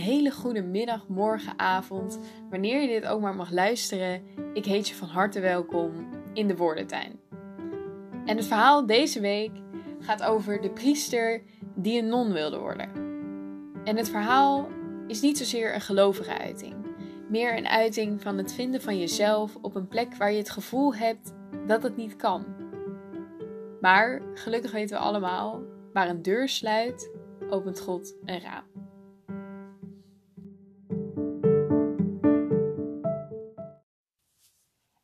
hele goede middag, morgen, avond. Wanneer je dit ook maar mag luisteren, ik heet je van harte welkom in de Woordentuin. En het verhaal deze week gaat over de priester die een non wilde worden. En het verhaal is niet zozeer een gelovige uiting, meer een uiting van het vinden van jezelf op een plek waar je het gevoel hebt dat het niet kan. Maar gelukkig weten we allemaal, waar een deur sluit, opent God een raam.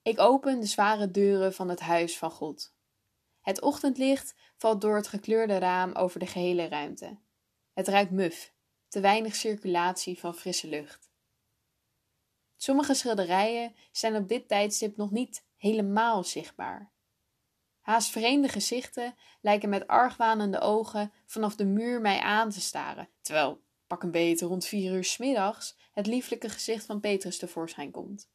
Ik open de zware deuren van het huis van God. Het ochtendlicht valt door het gekleurde raam over de gehele ruimte. Het ruikt muf, te weinig circulatie van frisse lucht. Sommige schilderijen zijn op dit tijdstip nog niet helemaal zichtbaar. Haast vreemde gezichten lijken met argwanende ogen vanaf de muur mij aan te staren, terwijl, pak een beter rond vier uur s middags, het lieflijke gezicht van Petrus tevoorschijn komt.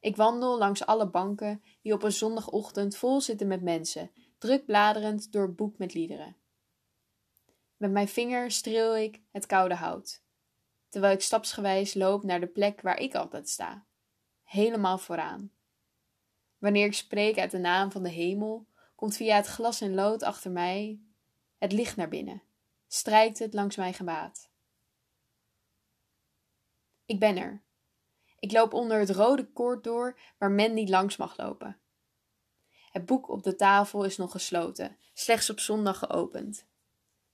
Ik wandel langs alle banken die op een zondagochtend vol zitten met mensen, druk bladerend door boek met liederen. Met mijn vinger streel ik het koude hout, terwijl ik stapsgewijs loop naar de plek waar ik altijd sta, helemaal vooraan. Wanneer ik spreek uit de naam van de hemel, komt via het glas en lood achter mij het licht naar binnen, strijkt het langs mijn gebaat. Ik ben er, ik loop onder het rode koord door waar men niet langs mag lopen. Het boek op de tafel is nog gesloten, slechts op zondag geopend.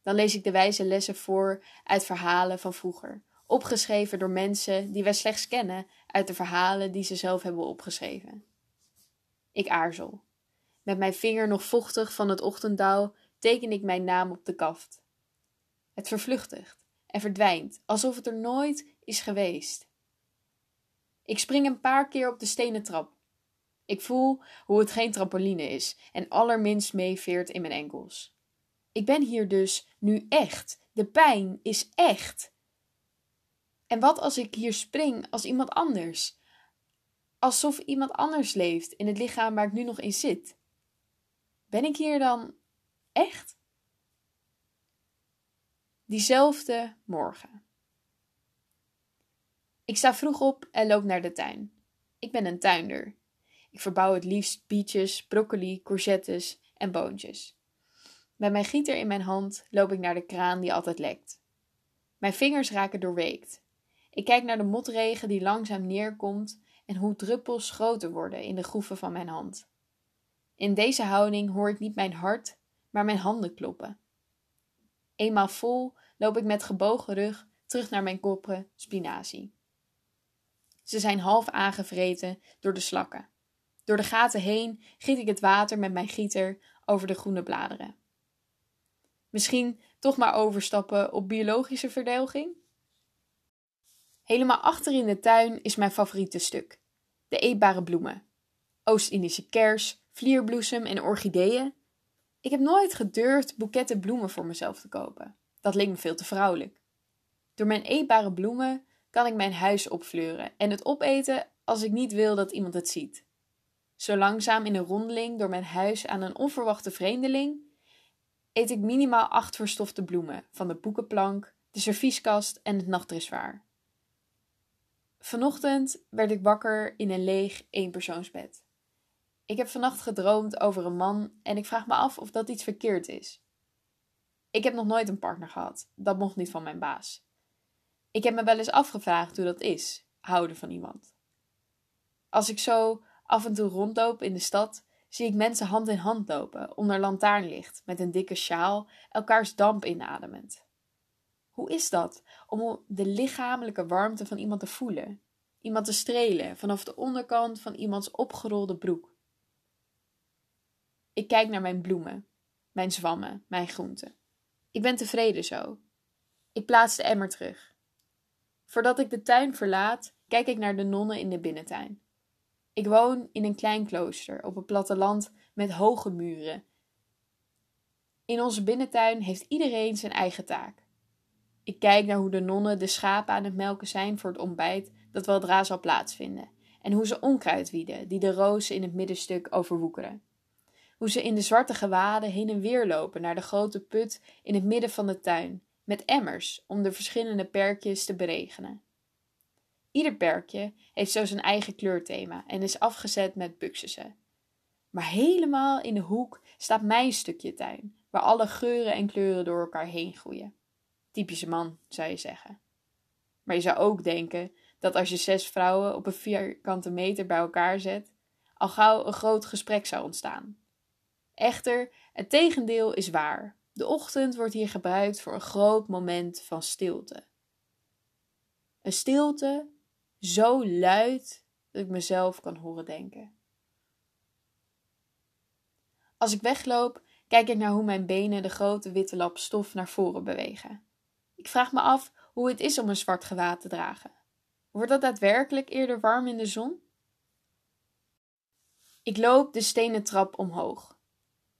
Dan lees ik de wijze lessen voor uit verhalen van vroeger, opgeschreven door mensen die wij slechts kennen uit de verhalen die ze zelf hebben opgeschreven. Ik aarzel. Met mijn vinger nog vochtig van het ochtenddauw teken ik mijn naam op de kaft. Het vervluchtigt en verdwijnt, alsof het er nooit is geweest. Ik spring een paar keer op de stenen trap. Ik voel hoe het geen trampoline is en allerminst meeveert in mijn enkels. Ik ben hier dus nu echt. De pijn is echt. En wat als ik hier spring als iemand anders? Alsof iemand anders leeft in het lichaam waar ik nu nog in zit. Ben ik hier dan echt? Diezelfde morgen. Ik sta vroeg op en loop naar de tuin. Ik ben een tuinder. Ik verbouw het liefst bietjes, broccoli, courgettes en boontjes. Met mijn gieter in mijn hand loop ik naar de kraan die altijd lekt. Mijn vingers raken doorweekt. Ik kijk naar de motregen die langzaam neerkomt en hoe druppels groter worden in de groeven van mijn hand. In deze houding hoor ik niet mijn hart, maar mijn handen kloppen. Eenmaal vol loop ik met gebogen rug terug naar mijn koppen spinazie. Ze zijn half aangevreten door de slakken. Door de gaten heen giet ik het water met mijn gieter over de groene bladeren. Misschien toch maar overstappen op biologische verdelging? Helemaal achter in de tuin is mijn favoriete stuk: de eetbare bloemen. Oost-Indische kers, vlierbloesem en orchideeën. Ik heb nooit gedurfd boeketten bloemen voor mezelf te kopen. Dat leek me veel te vrouwelijk. Door mijn eetbare bloemen kan ik mijn huis opfleuren en het opeten als ik niet wil dat iemand het ziet. Zo langzaam in een rondeling door mijn huis aan een onverwachte vreemdeling eet ik minimaal acht verstofte bloemen van de boekenplank, de servieskast en het nachtdressoir. Vanochtend werd ik wakker in een leeg eenpersoonsbed. Ik heb vannacht gedroomd over een man en ik vraag me af of dat iets verkeerd is. Ik heb nog nooit een partner gehad, dat mocht niet van mijn baas. Ik heb me wel eens afgevraagd hoe dat is, houden van iemand. Als ik zo af en toe rondloop in de stad, zie ik mensen hand in hand lopen onder lantaarnlicht met een dikke sjaal, elkaars damp inademend. Hoe is dat om de lichamelijke warmte van iemand te voelen, iemand te strelen vanaf de onderkant van iemands opgerolde broek? Ik kijk naar mijn bloemen, mijn zwammen, mijn groenten. Ik ben tevreden zo. Ik plaats de emmer terug. Voordat ik de tuin verlaat, kijk ik naar de nonnen in de binnentuin. Ik woon in een klein klooster op een platteland met hoge muren. In onze binnentuin heeft iedereen zijn eigen taak. Ik kijk naar hoe de nonnen de schapen aan het melken zijn voor het ontbijt dat weldra zal plaatsvinden, en hoe ze onkruid wieden die de rozen in het middenstuk overwoekeren. Hoe ze in de zwarte gewaden heen en weer lopen naar de grote put in het midden van de tuin met emmers om de verschillende perkjes te beregenen. Ieder perkje heeft zo zijn eigen kleurthema en is afgezet met buxussen. Maar helemaal in de hoek staat mijn stukje tuin, waar alle geuren en kleuren door elkaar heen groeien. Typische man, zou je zeggen. Maar je zou ook denken dat als je zes vrouwen op een vierkante meter bij elkaar zet, al gauw een groot gesprek zou ontstaan. Echter, het tegendeel is waar. De ochtend wordt hier gebruikt voor een groot moment van stilte. Een stilte zo luid dat ik mezelf kan horen denken. Als ik wegloop, kijk ik naar hoe mijn benen de grote witte lap stof naar voren bewegen. Ik vraag me af hoe het is om een zwart gewaad te dragen. Wordt dat daadwerkelijk eerder warm in de zon? Ik loop de stenen trap omhoog.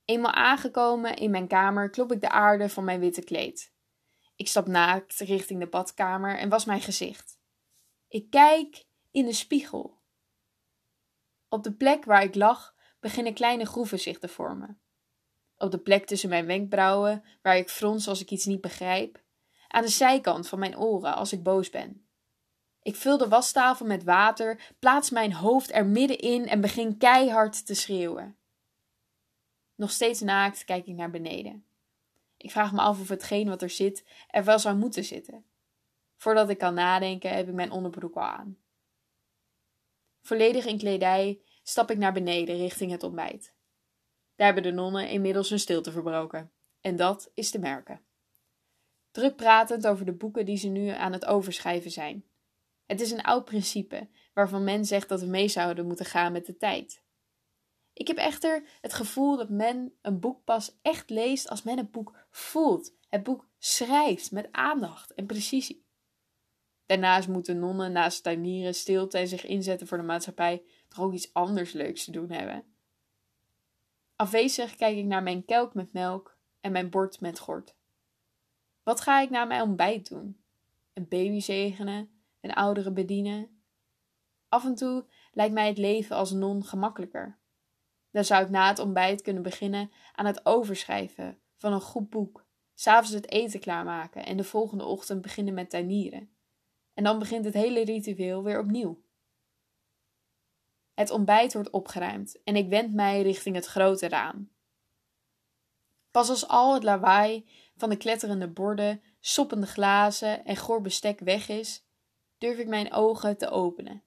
Eenmaal aangekomen in mijn kamer klop ik de aarde van mijn witte kleed. Ik stap naakt richting de badkamer en was mijn gezicht. Ik kijk in de spiegel. Op de plek waar ik lag beginnen kleine groeven zich te vormen. Op de plek tussen mijn wenkbrauwen, waar ik frons als ik iets niet begrijp. Aan de zijkant van mijn oren als ik boos ben. Ik vul de wastafel met water, plaats mijn hoofd er middenin en begin keihard te schreeuwen. Nog steeds naakt kijk ik naar beneden. Ik vraag me af of hetgeen wat er zit er wel zou moeten zitten. Voordat ik kan nadenken heb ik mijn onderbroek al aan. Volledig in kledij stap ik naar beneden richting het ontbijt. Daar hebben de nonnen inmiddels hun stilte verbroken. En dat is te merken. Druk pratend over de boeken die ze nu aan het overschrijven zijn. Het is een oud principe waarvan men zegt dat we mee zouden moeten gaan met de tijd. Ik heb echter het gevoel dat men een boek pas echt leest als men het boek voelt, het boek schrijft met aandacht en precisie. Daarnaast moeten nonnen naast tuinieren, stilte en zich inzetten voor de maatschappij toch ook iets anders leuks te doen hebben. Afwezig kijk ik naar mijn kelk met melk en mijn bord met gort. Wat ga ik na mijn ontbijt doen? Een baby zegenen, een oudere bedienen? Af en toe lijkt mij het leven als non gemakkelijker. Dan zou ik na het ontbijt kunnen beginnen aan het overschrijven van een goed boek, s'avonds het eten klaarmaken en de volgende ochtend beginnen met tuinieren. En dan begint het hele ritueel weer opnieuw. Het ontbijt wordt opgeruimd en ik wend mij richting het grote raam. Pas als al het lawaai van de kletterende borden, soppende glazen en goor bestek weg is, durf ik mijn ogen te openen.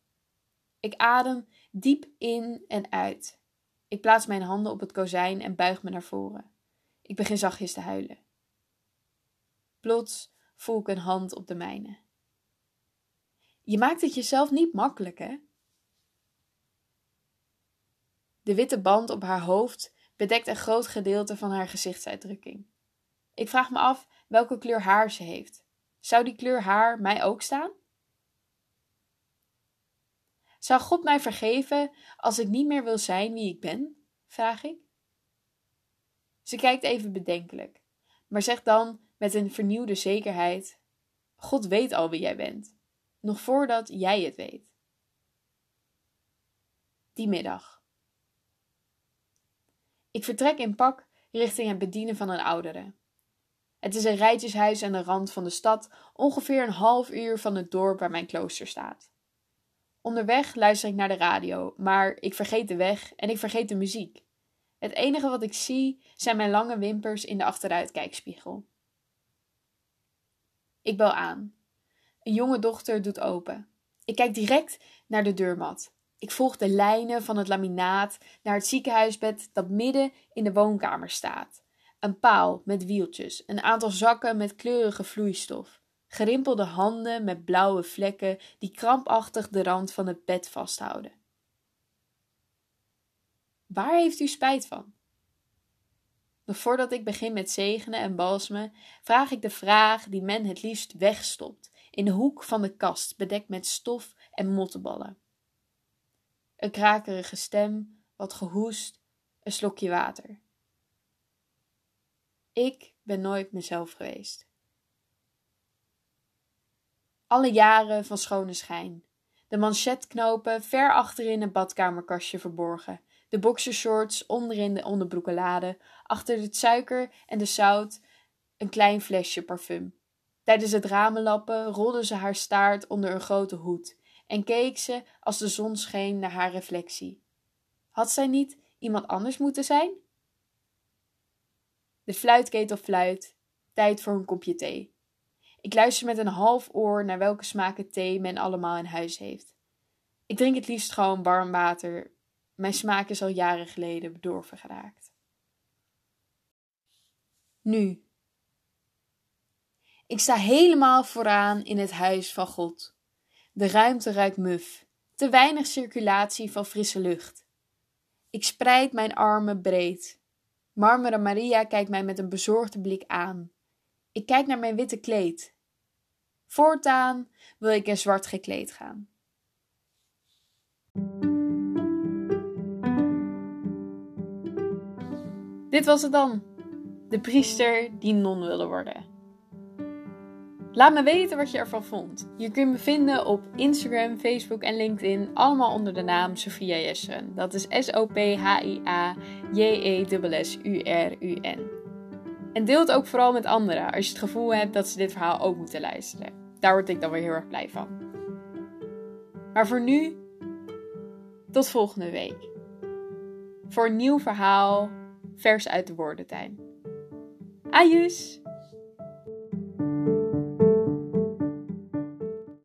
Ik adem diep in en uit. Ik plaats mijn handen op het kozijn en buig me naar voren. Ik begin zachtjes te huilen. Plots voel ik een hand op de mijne. Je maakt het jezelf niet makkelijk, hè? De witte band op haar hoofd bedekt een groot gedeelte van haar gezichtsuitdrukking. Ik vraag me af welke kleur haar ze heeft. Zou die kleur haar mij ook staan? Zou God mij vergeven als ik niet meer wil zijn wie ik ben? vraag ik. Ze kijkt even bedenkelijk, maar zegt dan met een vernieuwde zekerheid: God weet al wie jij bent, nog voordat jij het weet. Die middag. Ik vertrek in pak richting het bedienen van een oudere. Het is een rijtjeshuis aan de rand van de stad, ongeveer een half uur van het dorp waar mijn klooster staat. Onderweg luister ik naar de radio, maar ik vergeet de weg en ik vergeet de muziek. Het enige wat ik zie zijn mijn lange wimpers in de achteruitkijkspiegel. Ik bel aan. Een jonge dochter doet open. Ik kijk direct naar de deurmat. Ik volg de lijnen van het laminaat naar het ziekenhuisbed dat midden in de woonkamer staat. Een paal met wieltjes, een aantal zakken met kleurige vloeistof, gerimpelde handen met blauwe vlekken die krampachtig de rand van het bed vasthouden. Waar heeft u spijt van? Voordat ik begin met zegenen en balsemen, vraag ik de vraag die men het liefst wegstopt, in de hoek van de kast, bedekt met stof en mottenballen. Een krakerige stem, wat gehoest, een slokje water. Ik ben nooit mezelf geweest. Alle jaren van schone schijn. De manchetknopen ver achterin het badkamerkastje verborgen. De boxershorts onderin de onderbroekenlade. Achter het suiker en de zout een klein flesje parfum. Tijdens het ramenlappen rolde ze haar staart onder een grote hoed en keek ze als de zon scheen naar haar reflectie. Had zij niet iemand anders moeten zijn? De fluitketel fluit, tijd voor een kopje thee. Ik luister met een half oor naar welke smaken thee men allemaal in huis heeft. Ik drink het liefst gewoon warm water. Mijn smaak is al jaren geleden bedorven geraakt. Nu. Ik sta helemaal vooraan in het huis van God. De ruimte ruikt muf, te weinig circulatie van frisse lucht. Ik spreid mijn armen breed. Marmere Maria kijkt mij met een bezorgde blik aan. Ik kijk naar mijn witte kleed. Voortaan wil ik in zwart gekleed gaan. Dit was het dan. De priester die non wilde worden. Laat me weten wat je ervan vond. Je kunt me vinden op Instagram, Facebook en LinkedIn, allemaal onder de naam Sophia Jessen. Dat is S-O-P-H-I-A-J-E-S-S-U-R-U-N. En deel het ook vooral met anderen als je het gevoel hebt dat ze dit verhaal ook moeten luisteren. Daar word ik dan weer heel erg blij van. Maar voor nu, tot volgende week. Voor een nieuw verhaal, vers uit de woordentuin. Ajus!